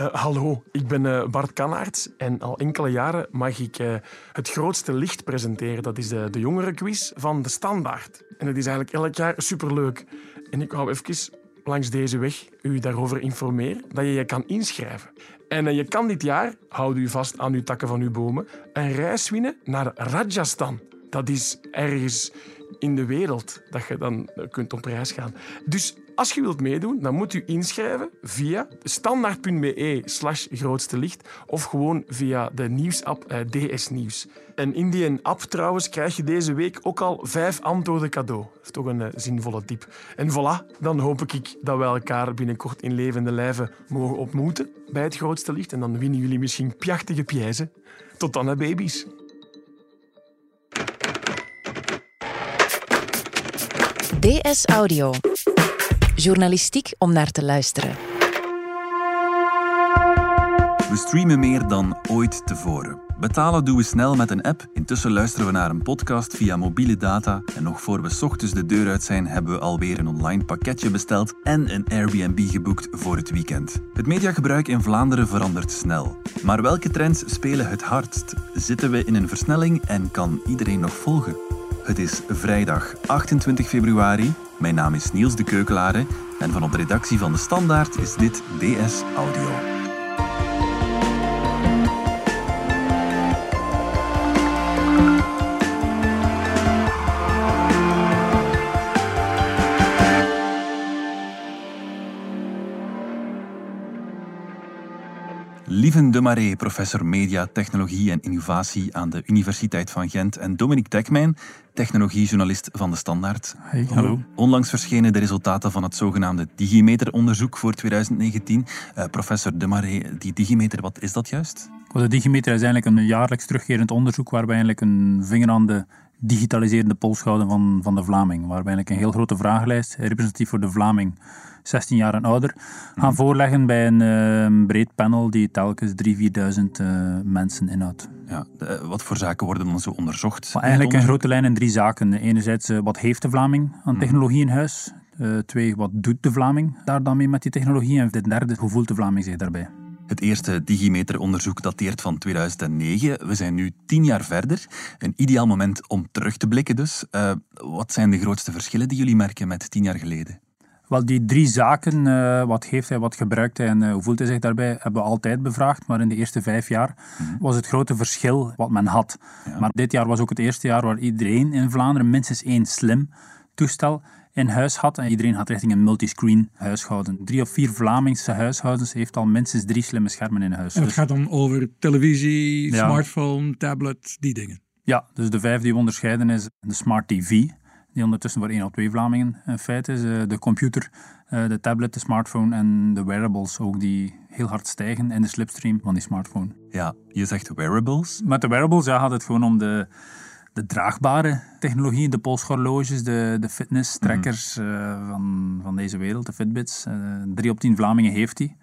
Uh, hallo, ik ben uh, Bart Kanaerts en al enkele jaren mag ik uh, het grootste licht presenteren. Dat is de, de jongerenquiz van De Standaard. En dat is eigenlijk elk jaar superleuk. En ik wou even langs deze weg u daarover informeren dat je je kan inschrijven. En je kan dit jaar, houd u vast aan uw takken van uw bomen, een reis winnen naar Rajasthan. Dat is ergens in de wereld dat je dan kunt op reis gaan. Dus als je wilt meedoen, dan moet u inschrijven via standaard.be slash grootste licht of gewoon via de nieuwsapp eh, DS Nieuws. En in die app trouwens krijg je deze week ook al vijf antwoorden cadeau. Dat is toch een uh, zinvolle tip. En voilà, dan hoop ik dat we elkaar binnenkort in levende lijven mogen ontmoeten bij het grootste licht. En dan winnen jullie misschien pjachtige prijzen. Tot dan, hè, baby's. DS Audio. Journalistiek om naar te luisteren. We streamen meer dan ooit tevoren. Betalen doen we snel met een app. Intussen luisteren we naar een podcast via mobiele data. En nog voor we ochtends de deur uit zijn, hebben we alweer een online pakketje besteld en een Airbnb geboekt voor het weekend. Het mediagebruik in Vlaanderen verandert snel. Maar welke trends spelen het hardst? Zitten we in een versnelling en kan iedereen nog volgen? Het is vrijdag 28 februari. Mijn naam is Niels de Keukelare en van op de redactie van De Standaard is dit DS Audio. Lieven de Marais, professor media, technologie en innovatie aan de Universiteit van Gent. En Dominique Dekmijn, technologiejournalist van De Standaard. Hey, hallo. Onlangs verschenen de resultaten van het zogenaamde Digimeter-onderzoek voor 2019. Uh, eh, professor de Marais, die Digimeter, wat is dat juist? de Digimeter is eigenlijk een jaarlijks terugkerend onderzoek waarbij eigenlijk een vinger aan de digitaliserende pols houden van, van de Vlaming. Waarbij eigenlijk een heel grote vragenlijst, representatief voor de Vlaming, 16 jaar en ouder, gaan mhm. voorleggen bij een uh, breed panel die telkens 3.000, 4.000 uh, mensen inhoudt. Ja, de, wat voor zaken worden dan zo onderzocht? Maar eigenlijk in grote lijnen drie zaken. Enerzijds, uh, wat heeft de Vlaming aan mhm. technologie in huis? Twee, wat doet de Vlaming daar dan mee met die technologie? En de derde, hoe voelt de Vlaming zich daarbij? Het eerste Digimeter-onderzoek dateert van 2009. We zijn nu tien jaar verder. Een ideaal moment om terug te blikken dus. Uh, wat zijn de grootste verschillen die jullie merken met tien jaar geleden? Wel, die drie zaken, uh, wat heeft hij, wat gebruikt hij en uh, hoe voelt hij zich daarbij, hebben we altijd bevraagd. Maar in de eerste vijf jaar mhm. was het grote verschil wat men had. Maar dit jaar was ook het eerste jaar waar iedereen in Vlaanderen minstens één slim toestel in huis had. En iedereen had richting een multiscreen huishouden. Drie of vier Vlamingse huishoudens heeft al minstens drie slimme schermen in huis. En het dus- gaat dan over televisie, smartphone, tablet, die dingen? Ja, dus de vijf die we onderscheiden is de Smart TV, die ondertussen voor één of twee Vlamingen in feite is. Eh, de computer, eh, de tablet, de smartphone en de wearables ook, die heel hard stijgen in de slipstream van die smartphone. Ja, je zegt wearables? Met de wearables ja, gaat het gewoon om de de draagbare technologie, de polshorloges, de, de fitness-trackers mhm. uh, van, van deze wereld, de Fitbits. Uh, drie op tien Vlamingen heeft die.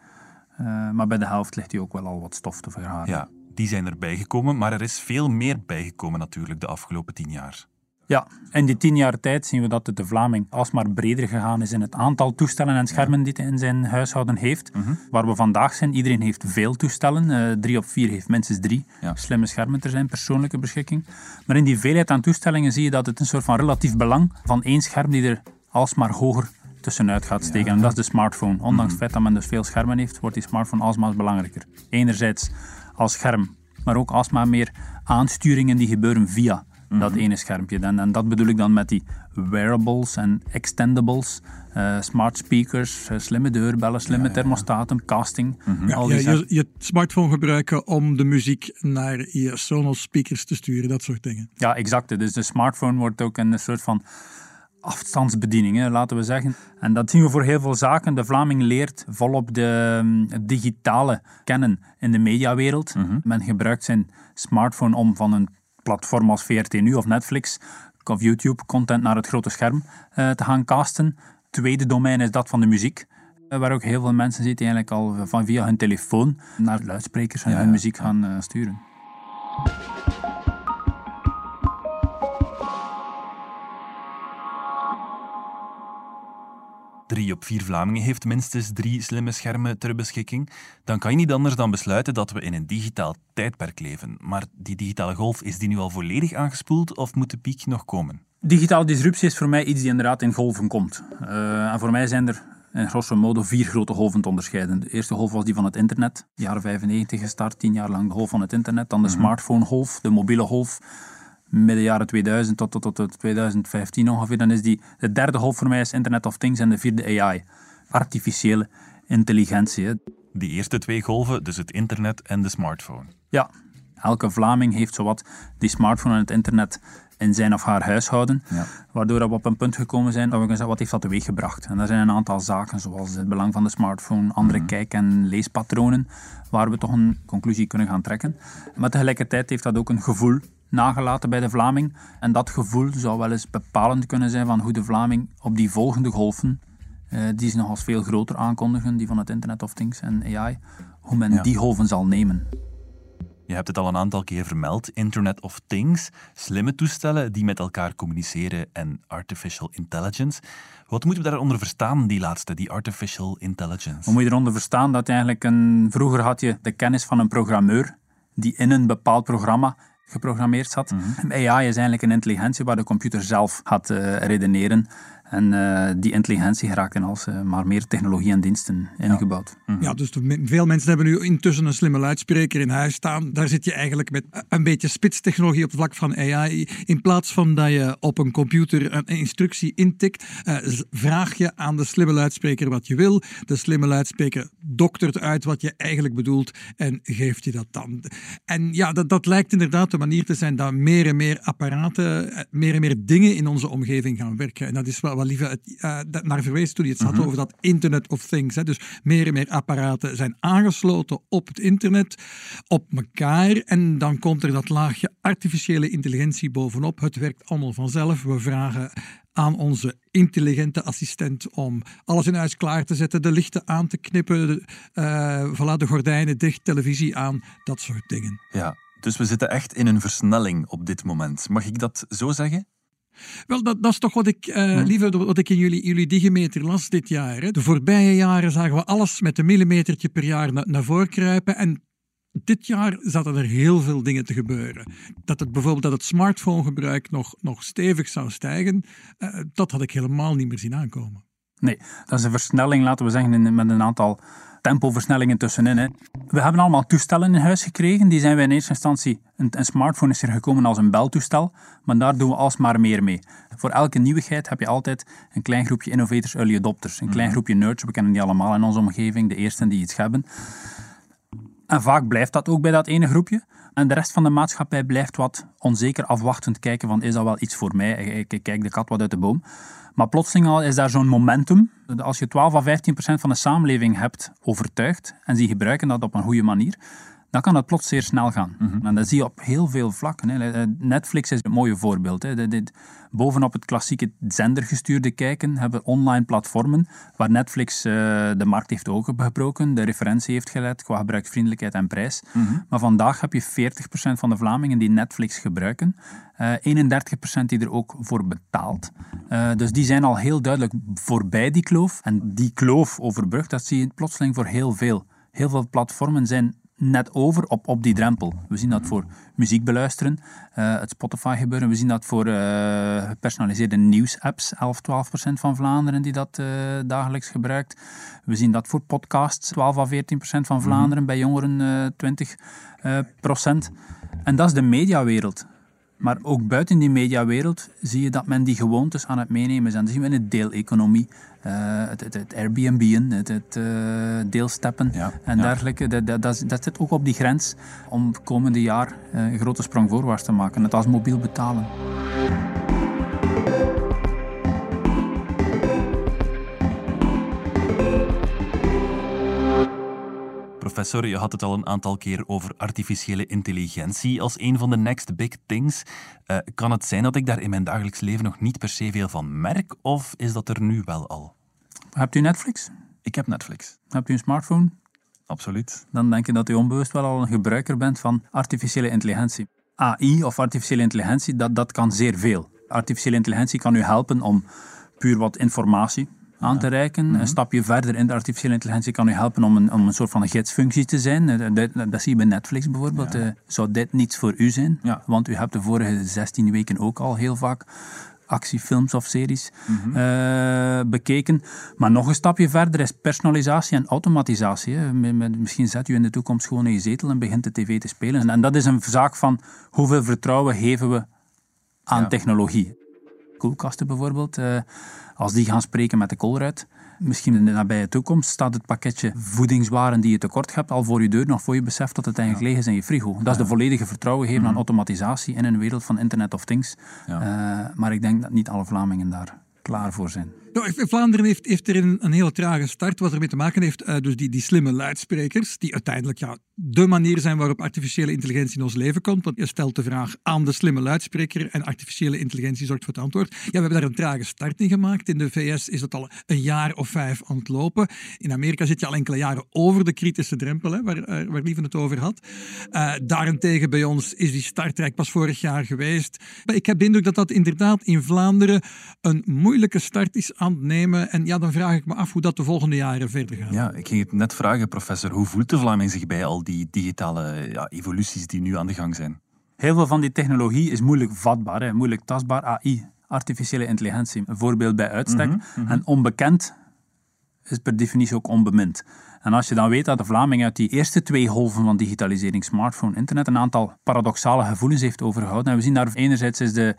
Uh, maar bij de helft ligt hij ook wel al wat stof te vergaren. Ja, die zijn erbij gekomen, maar er is veel meer bijgekomen natuurlijk de afgelopen tien jaar. Ja, in die tien jaar tijd zien we dat de Vlaming alsmaar breder gegaan is in het aantal toestellen en schermen die hij in zijn huishouden heeft. Mhm. Waar we vandaag zijn, iedereen heeft veel toestellen. Uh, drie op vier heeft minstens drie slimme schermen ter zijn persoonlijke beschikking. Maar in die veelheid aan toestellingen zie je dat het een soort van relatief belang van één scherm die er alsmaar hoger tussenuit gaat steken. En dat is de smartphone. Ondanks het mhm. feit dat men dus veel schermen heeft, wordt die smartphone alsmaar belangrijker. Enerzijds als scherm, maar ook alsmaar meer aansturingen die gebeuren via dat mhm. ene schermpje. En, en dat bedoel ik dan met die wearables en extendables, uh, smart speakers, uh, slimme deurbellen, slimme thermostaten, casting. Mm al die je, je smartphone gebruiken om de muziek naar je Sonos speakers te sturen, dat soort dingen. Ja, exact. Dus de smartphone wordt ook een soort van afstandsbediening, hè, laten we zeggen. En dat zien we voor heel veel zaken. De Vlaming leert volop de um, digitale kennen in de mediawereld. Mhm. Men gebruikt zijn smartphone om van een platform als VRT Nu of Netflix of YouTube content naar het grote scherm uh, te gaan casten. Tweede domein is dat van de muziek. Uh, waar ook heel veel mensen zitten eigenlijk al van via hun telefoon naar luidsprekers en hun muziek gaan uh, sturen. Drie op vier Vlamingen heeft minstens drie slimme schermen ter beschikking, dan kan je niet anders dan besluiten dat we in een digitaal tijdperk leven. Maar die digitale golf, is die nu al volledig aangespoeld of moet de piek nog komen? Digitale disruptie is voor mij iets die inderdaad in golven komt. Uh, en voor mij zijn er in grosso modo vier grote golven te onderscheiden. De eerste golf was die van het internet, jaren 95 gestart, tien jaar lang de golf van het internet. Dan de mm smartphone-golf, de mobiele golf, midden jaren 2000 tot, tot, tot 2015 ongeveer. Dan is die, de derde golf voor mij is Internet of Things en de vierde AI, artificiële intelligentie. Die eerste twee golven, dus het internet en de smartphone. Ja, elke Vlaming heeft zowat die smartphone en het internet in zijn of haar huishouden. Ja. Waardoor we op een punt gekomen zijn dat we kunnen zeggen, wat heeft dat teweeggebracht? En daar zijn een aantal zaken, zoals het belang van de smartphone, andere mhm. kijk- en leespatronen, waar we toch een conclusie kunnen gaan trekken. Maar tegelijkertijd heeft dat ook een gevoel nagelaten bij de Vlaming. En dat gevoel zou wel eens bepalend kunnen zijn van hoe de Vlaming op die volgende golven, eh, die ze nog als veel groter aankondigen, die van het Internet of Things en AI, hoe men die golven zal nemen. Je hebt het al een aantal keer vermeld, Internet of Things, slimme toestellen die met elkaar communiceren en artificial intelligence. Wat moeten we daaronder verstaan, die laatste, die artificial intelligence? Wat moet je eronder verstaan? Dat eigenlijk een, vroeger had je de kennis van een programmeur die in een bepaald programma geprogrammeerd zat. Mhm. AI is eigenlijk een intelligentie waar de computer zelf gaat uh, redeneren en uh, die intelligentie geraakt in als uh, maar meer technologie en diensten ingebouwd. Ja. Mhm. ja, dus veel mensen hebben nu intussen een slimme luidspreker in huis staan. Daar zit je eigenlijk met een beetje spitstechnologie op het vlak van AI. In plaats van dat je op een computer een instructie intikt, uh, vraag je aan de slimme luidspreker wat je wil. De slimme luidspreker doktert uit wat je eigenlijk bedoelt en geeft je dat dan. En ja, dat, dat lijkt inderdaad de manier te zijn dat meer en meer apparaten, meer en meer dingen in onze omgeving gaan werken. En dat is wel wat Lieve uh, naar verwezen toen je het had mhm. over dat Internet of Things. Hè. Dus meer en meer apparaten zijn aangesloten op het internet, op elkaar. En dan komt er dat laagje artificiële intelligentie bovenop. Het werkt allemaal vanzelf. We vragen aan onze intelligente assistent om alles in huis klaar te zetten, de lichten aan te knippen, de, uh, voilà, de gordijnen dicht, televisie aan, dat soort dingen. Ja, dus we zitten echt in een versnelling op dit moment. Mag ik dat zo zeggen? Wel, dat, dat is toch wat ik, uh, liever, wat ik in jullie, jullie digimeter las dit jaar. Hè. De voorbije jaren zagen we alles met een millimetertje per jaar na, naar voren kruipen. En dit jaar zaten er heel veel dingen te gebeuren. Dat het bijvoorbeeld dat het smartphonegebruik nog, nog stevig zou stijgen, uh, dat had ik helemaal niet meer zien aankomen. Nee, dat is een versnelling, laten we zeggen, met een aantal tempoversnellingen tussenin. Hè. We hebben allemaal toestellen in huis gekregen. Die zijn we in eerste instantie, een, een, smartphone is er gekomen als een beltoestel, maar daar doen we alsmaar meer mee. Voor elke nieuwigheid heb je altijd een klein groepje innovators, early adopters. Een klein mhm. groepje nerds, we kennen die allemaal in onze omgeving, de eersten die iets hebben. En vaak blijft dat ook bij dat ene groepje. En de rest van de maatschappij blijft wat onzeker afwachtend kijken van is dat wel iets voor mij? Ik kijk de kat wat uit de boom. Maar plotseling al is daar zo'n momentum. Als je 12 à 15 procent van de samenleving hebt overtuigd en die gebruiken dat op een goede manier, dan kan het plots zeer snel gaan. Mhm. En dat zie je op heel veel vlakken. Hè. Netflix is een mooie voorbeeld. Hè. bovenop het klassieke zendergestuurde kijken hebben online platformen waar Netflix uh, de markt heeft opengebroken, de referentie heeft geleid qua gebruiksvriendelijkheid en prijs. Mhm. Maar vandaag heb je 40% van de Vlamingen die Netflix gebruiken, uh, eh, 31% die er ook voor betaalt. Uh, dus die zijn al heel duidelijk voorbij die kloof. En die kloof overbrugd, dat zie je plotseling voor heel veel. Heel veel platformen zijn net over op, op die drempel. We zien dat voor muziek beluisteren, uh, het Spotify gebeuren. We zien dat voor uh, gepersonaliseerde nieuwsapps, 11, 12 procent van Vlaanderen die dat uh, dagelijks gebruikt. We zien dat voor podcasts, 12 à 14 procent van Vlaanderen, bij jongeren 20 procent. En dat is de mediawereld. Maar ook buiten die mediawereld zie je dat men die gewoontes aan het meenemen is. En dat zien we in de deeleconomie, uh, het, het, het Airbnb'en, het, het uh, deelsteppen en dergelijke. Dat, dat, dat, dat, zit ook op die grens om het komende jaar uh, een grote sprong voorwaarts te maken. Het als mobiel betalen. Professor, je had het al een aantal keer over artificiële intelligentie als een van de next big things. Uh, kan het zijn dat ik daar in mijn dagelijks leven nog niet per se veel van merk, of is dat er nu wel al? Hebt u Netflix? Ik heb Netflix. Hebt u een smartphone? Absoluut. Dan denk je dat u onbewust wel al een gebruiker bent van artificiële intelligentie. AI of artificiële intelligentie, dat, dat kan zeer veel. Artificiële intelligentie kan u helpen om puur wat informatie aan te reiken. Een stapje verder in de artificiële intelligentie kan u helpen om een, om een soort van gidsfunctie te zijn. Eh, Dat, dat zie je bij Netflix bijvoorbeeld. Eh, Zou dit niets voor u zijn? Ja. Want u hebt de vorige 16 weken ook al heel vaak actiefilms of series eh, bekeken. Maar nog een stapje verder is personalisatie en automatisatie. Misschien zet u in de toekomst gewoon in je zetel en begint de tv te spelen. En, en dat is een zaak van hoeveel vertrouwen geven we aan Ja. technologie. Koelkasten bijvoorbeeld, eh, als die gaan spreken met de koolruit, misschien in de nabije toekomst staat het pakketje voedingswaren die je tekort hebt al voor je deur, nog voor je beseft dat het eigenlijk leeg is in je frigo. Dat is de volledige vertrouwen geven aan automatisatie in een wereld van Internet of Things. Ja. Eh, maar ik denk dat niet alle Vlamingen daar klaar voor zijn. Nou, Vlaanderen heeft, heeft er een, hele trage start, wat ermee te maken heeft, eh, dus die, die slimme luidsprekers, die uiteindelijk ja, de manier zijn waarop artificiële intelligentie in ons leven komt. Want je stelt de vraag aan de slimme luidspreker en artificiële intelligentie zorgt voor het antwoord. Ja, we hebben daar een trage start in gemaakt. In de VS is dat al een jaar of vijf aan het lopen. In Amerika zit je al enkele jaren over de kritische drempel, hè, waar, eh, waar Lieven het over had. Eh, daarentegen bij ons is die startrijk pas vorig jaar geweest. Maar ik heb de indruk dat dat inderdaad in Vlaanderen een moeilijke start is aan nemen. En ja, dan vraag ik me af hoe dat de volgende jaren verder gaat. Ja, ik ging het net vragen, professor. Hoe voelt de Vlaming zich bij al die digitale ja, evoluties die nu aan de gang zijn? Heel veel van die technologie is moeilijk vatbaar, hè, moeilijk tastbaar. AI, artificiële intelligentie, een voorbeeld bij uitstek. En onbekend is per definitie ook onbemind. En als je dan weet dat de Vlaming uit die eerste twee golven van digitalisering, smartphone, internet, een aantal paradoxale gevoelens heeft overgehouden. En we zien daar enerzijds is de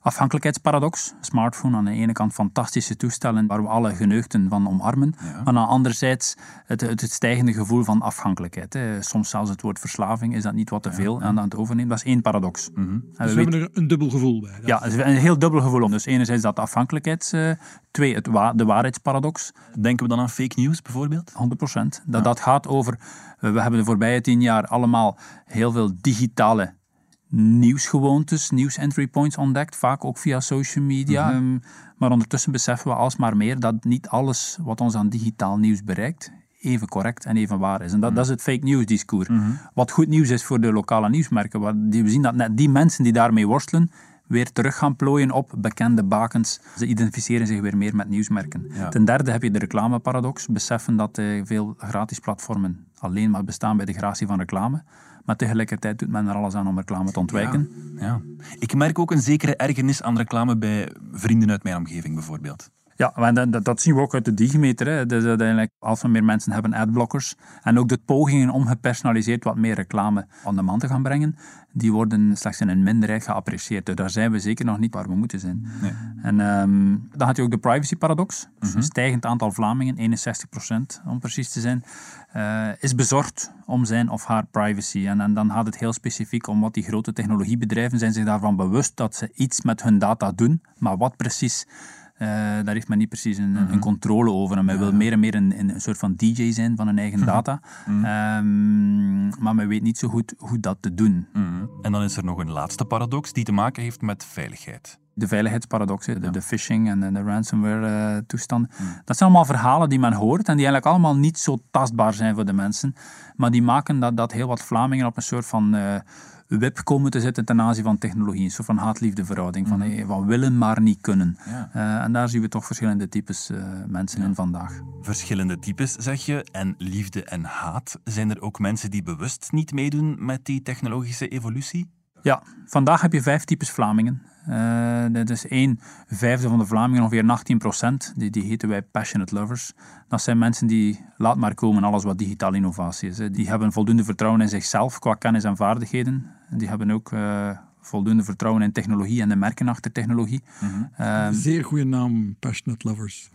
afhankelijkheidsparadox. Smartphone aan de ene kant fantastische toestellen waar we alle geneugten van omarmen. Maar aan anderzijds het, het, het stijgende gevoel van afhankelijkheid. Hè. Soms zelfs het woord verslaving, is dat niet wat te veel aan het overnemen? Dat is één paradox. We Dus we hebben er een dubbel gevoel bij. ja, een heel dubbel gevoel om. Dus enerzijds dat afhankelijkheids... eh, twee, het wa- de waarheidsparadox. Denken we dan aan fake news bijvoorbeeld? 100%. Dat, dat gaat over... eh, We hebben de voorbije tien jaar allemaal heel veel digitale nieuwsgewoontes, nieuws-entry points ontdekt. Vaak ook via social media. Ehm, maar ondertussen beseffen we alsmaar meer dat niet alles wat ons aan digitaal nieuws bereikt even correct en even waar is. En dat, dat is het fake news discours. Wat goed nieuws is voor de lokale nieuwsmerken. Die, we zien dat net die mensen die daarmee worstelen, weer terug gaan plooien op bekende bakens. Ze identificeren zich weer meer met nieuwsmerken. Ja. Ten derde heb je de reclameparadox. Beseffen dat eh, veel gratis platformen alleen maar bestaan bij de gratie van reclame. Maar tegelijkertijd doet men er alles aan om reclame te ontwijken. Ja. Ik merk ook een zekere ergernis aan reclame bij vrienden uit mijn omgeving bijvoorbeeld. Ja, maar dat, zien we ook uit de digimeter. Hè. Dus uiteindelijk, als we meer mensen hebben adblockers en ook de pogingen om gepersonaliseerd wat meer reclame aan de man te gaan brengen, die worden slechts in een minderheid geapprecieerd. Dus daar zijn we zeker nog niet waar we moeten zijn. En ehm, dan had je ook de privacy paradox. Dus een stijgend aantal Vlamingen, 61% om precies te zijn, eh, is bezorgd om zijn of haar privacy. En, en dan gaat het heel specifiek om wat die grote technologiebedrijven zijn zich daarvan bewust dat ze iets met hun data doen, maar wat precies... Eh, daar heeft men niet precies een, een controle over. En men wil meer en meer een, een soort van DJ zijn van hun eigen data. Ehm, maar men weet niet zo goed hoe dat te doen. En dan is er nog een laatste paradox die te maken heeft met veiligheid. De veiligheidsparadox, de, de phishing en de, de ransomware-toestanden. Dat zijn allemaal verhalen die men hoort en die eigenlijk allemaal niet zo tastbaar zijn voor de mensen. Maar die maken dat, dat heel wat Vlamingen op een soort van eh, web komen te zitten ten aanzien van technologie. Een soort van haat-liefde verhouding. Van, van willen maar niet kunnen. Ja. Eh, en daar zien we toch verschillende types eh, mensen in vandaag. Verschillende types, zeg je. En liefde en haat. Zijn er ook mensen die bewust niet meedoen met die technologische evolutie? Ja, vandaag heb je vijf types Vlamingen. Eh dat is één vijfde van de Vlamingen, ongeveer 18 procent. Die, die heten wij passionate lovers. Dat zijn mensen die, laat maar komen, alles wat digitale innovatie is. hè. Die hebben voldoende vertrouwen in zichzelf qua kennis en vaardigheden. En die hebben ook eh, voldoende vertrouwen in technologie en de merken achter technologie. Eh, Zeer goede naam, Passionate Lovers.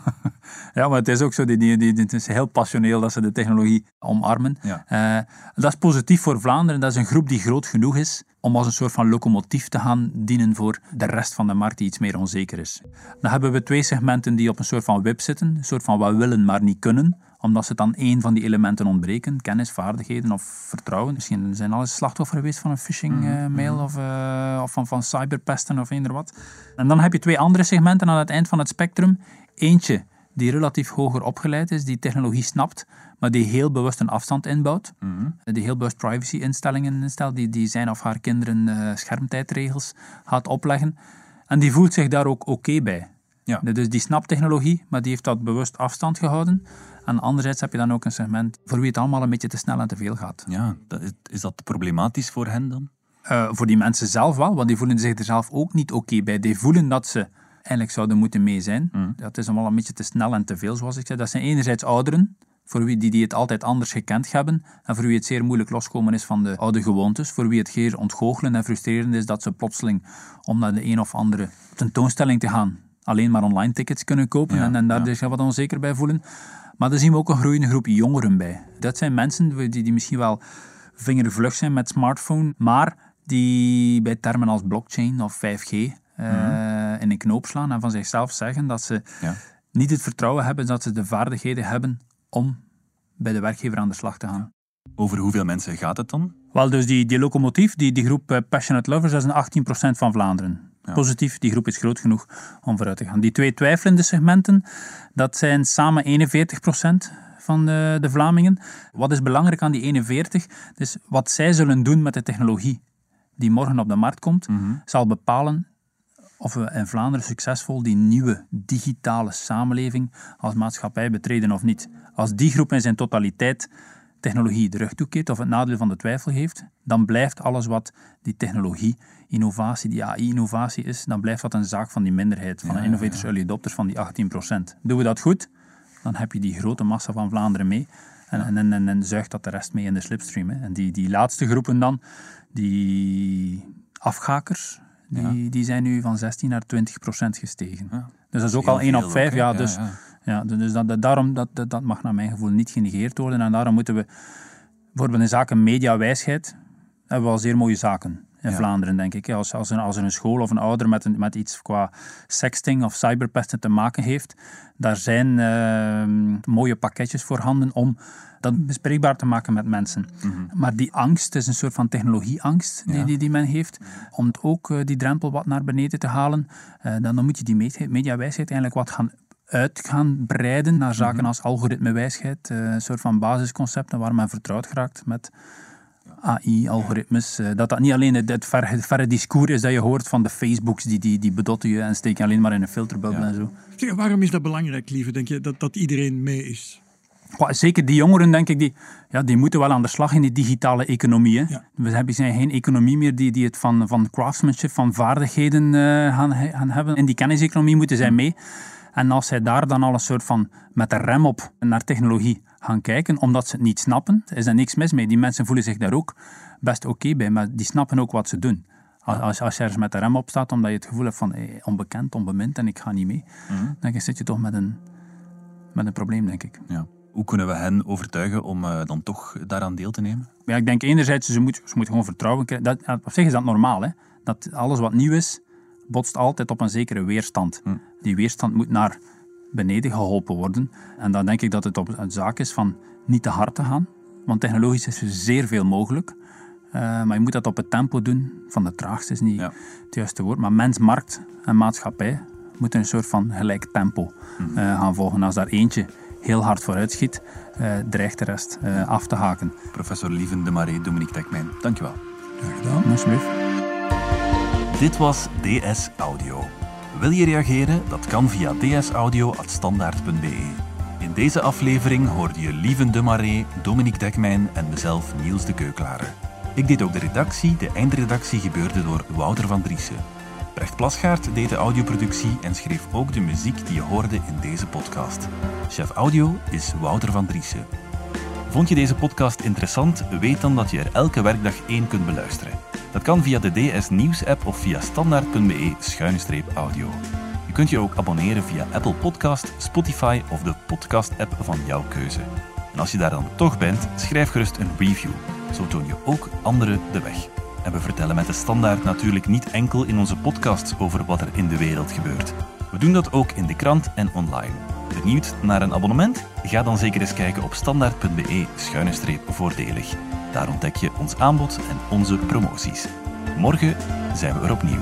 ja, maar het is ook zo, die, die, die, het is heel passioneel dat ze de technologie omarmen. Ja. Eh, dat is positief voor Vlaanderen. Dat is een groep die groot genoeg is om als een soort van locomotief te gaan dienen voor de rest van de markt die iets meer onzeker is. Dan hebben we twee segmenten die op een soort van web zitten. Een soort van wat willen, maar niet kunnen omdat ze dan één van die elementen ontbreken. Kennis, vaardigheden of vertrouwen. Misschien zijn al eens slachtoffer geweest van een phishing-mail of, eh, of van, van cyberpesten of eender wat. En dan heb je twee andere segmenten aan het eind van het spectrum. Eentje die relatief hoger opgeleid is, die technologie snapt, maar die heel bewust een afstand inbouwt. Die heel bewust privacy-instellingen instelt, die, die zijn of haar kinderen eh, schermtijdregels gaat opleggen. En die voelt zich daar ook oké bij. Ja. Dus die snaptechnologie, maar die heeft dat bewust afstand gehouden. En anderzijds heb je dan ook een segment voor wie het allemaal een beetje te snel en te veel gaat. Ja, dat is, is dat problematisch voor hen dan? Uh, voor die mensen zelf wel, want die voelen zich er zelf ook niet oké bij. Die voelen dat ze eigenlijk zouden moeten mee zijn. Mm. Dat is allemaal een beetje te snel en te veel, zoals ik zei. Dat zijn enerzijds ouderen, voor wie die, die het altijd anders gekend hebben en voor wie het zeer moeilijk loskomen is van de oude gewoontes, voor wie het zeer ontgoochelen en frustrerend is dat ze plotseling om naar de een of andere tentoonstelling te gaan alleen maar online tickets kunnen kopen en, en, daar ja. zich wat onzeker bij voelen. Maar daar zien we ook een groeiende groep jongeren bij. Dat zijn mensen die, die misschien wel vingervlug zijn met smartphone, maar die bij termen als blockchain of 5G uh, mm in een knoop slaan en van zichzelf zeggen dat ze ja. niet het vertrouwen hebben dat ze de vaardigheden hebben om bij de werkgever aan de slag te gaan. Over hoeveel mensen gaat het dan? Wel, dus die, die locomotief, die, die groep uh, Passionate Lovers, dat is een 18% van Vlaanderen. Positief, die groep is groot genoeg om vooruit te gaan. Die twee twijfelende segmenten, dat zijn samen 41% van de, de Vlamingen. Wat is belangrijk aan die 41? Dus wat zij zullen doen met de technologie die morgen op de markt komt, mhm. zal bepalen of we in Vlaanderen succesvol die nieuwe digitale samenleving als maatschappij betreden of niet. Als die groep in zijn totaliteit technologie de rug toekeert of het nadeel van de twijfel heeft, dan blijft alles wat die technologie, innovatie, die AI-innovatie is, dan blijft dat een zaak van die minderheid, van de innovators, early adopters van die 18%. Doen we dat goed, dan heb je die grote massa van Vlaanderen mee en, en, en, en zuigt dat de rest mee in de slipstream. Hè. En die, die laatste groepen dan, die afgakers, die, die zijn nu van 16 naar 20 procent gestegen. Dus dat is ook al 1 op 5. ja, dus, ja, dus dat, daarom, dat, dat mag naar mijn gevoel niet genegeerd worden. En daarom moeten we, bijvoorbeeld in zaken mediawijsheid, hebben we al zeer mooie zaken in Vlaanderen, denk ik. Als, als, een, als er een school of een ouder met, een, met iets qua sexting of cyberpesten te maken heeft, daar zijn uh, mooie pakketjes voorhanden om dat bespreekbaar te maken met mensen. Mhm. Maar die angst is een soort van technologieangst die, die, die, men heeft, om ook uh, die drempel wat naar beneden te halen. Uh, dan, dan moet je die mediawijsheid eigenlijk wat gaan uit gaan breiden naar zaken mhm. als algoritmewijsheid, uh, een soort van basisconcepten waar men vertrouwd geraakt met AI, algoritmes. Uh, dat dat niet alleen het, het, verre, verre, discours is dat je hoort van de Facebooks die, die, die bedotten je en steken alleen maar in een filterbubbel en zo. Zeg, waarom is dat belangrijk, lieve, denk je, dat, dat iedereen mee is? Zeker die jongeren, denk ik, die, ja, die moeten wel aan de slag in die digitale economie. Hè. We hebben zijn geen economie meer die, die het van, van craftsmanship, van vaardigheden uh, gaan, gaan hebben. In die kenniseconomie moeten zij mee. En als zij daar dan al een soort van met de rem op naar technologie gaan kijken, omdat ze het niet snappen, is er niks mis mee. Die mensen voelen zich daar ook best oké bij, maar die snappen ook wat ze doen. Als, als je ergens met de rem op staat, omdat je het gevoel hebt van hey, onbekend, onbemind en ik ga niet mee, mm dan zit je toch met een, met een probleem, denk ik. Ja. Hoe kunnen we hen overtuigen om uh, dan toch daaraan deel te nemen? Ja, ik denk enerzijds, ze moeten, ze moeten gewoon vertrouwen krijgen. Dat, op zich is dat normaal, hè? dat alles wat nieuw is, botst altijd op een zekere weerstand. Hm. Die weerstand moet naar beneden geholpen worden. En dan denk ik dat het op een zaak is van niet te hard te gaan. Want technologisch is er zeer veel mogelijk. Uh, maar je moet dat op het tempo doen. Van de traagste is niet het juiste woord. Maar mens, markt en maatschappij moeten een soort van gelijk tempo uh, gaan volgen. Als daar eentje heel hard vooruit schiet, uh, dreigt de rest af te haken. Professor Lieven de Marais, Dominique Tekmijn, dankjewel. Graag gedaan. Alsjeblieft. Dit was DS Audio. Wil je reageren? Dat kan via dsaudio.standaard.be. In deze aflevering hoorde je Lieven de Marais, Dominique Dekmijn en mezelf Niels de Keuklare. Ik deed ook de redactie, de eindredactie gebeurde door Wouter van Driessen. Brecht Plasgaard deed de audioproductie en schreef ook de muziek die je hoorde in deze podcast. Chef audio is Wouter van Driessen. Vond je deze podcast interessant? Weet dan dat je er elke werkdag één kunt beluisteren. Dat kan via de DS Nieuws app of via standaard.be-audio. Je kunt je ook abonneren via Apple Podcast, Spotify of de podcast-app van jouw keuze. En als je daar dan toch bent, schrijf gerust een review. Zo toon je ook anderen de weg. En we vertellen met de standaard natuurlijk niet enkel in onze podcasts over wat er in de wereld gebeurt. We doen dat ook in de krant en online. Benieuwd naar een abonnement? Ga dan zeker eens kijken op standaard.be-voordelig. Daar ontdek je ons aanbod en onze promoties. Morgen zijn we er opnieuw.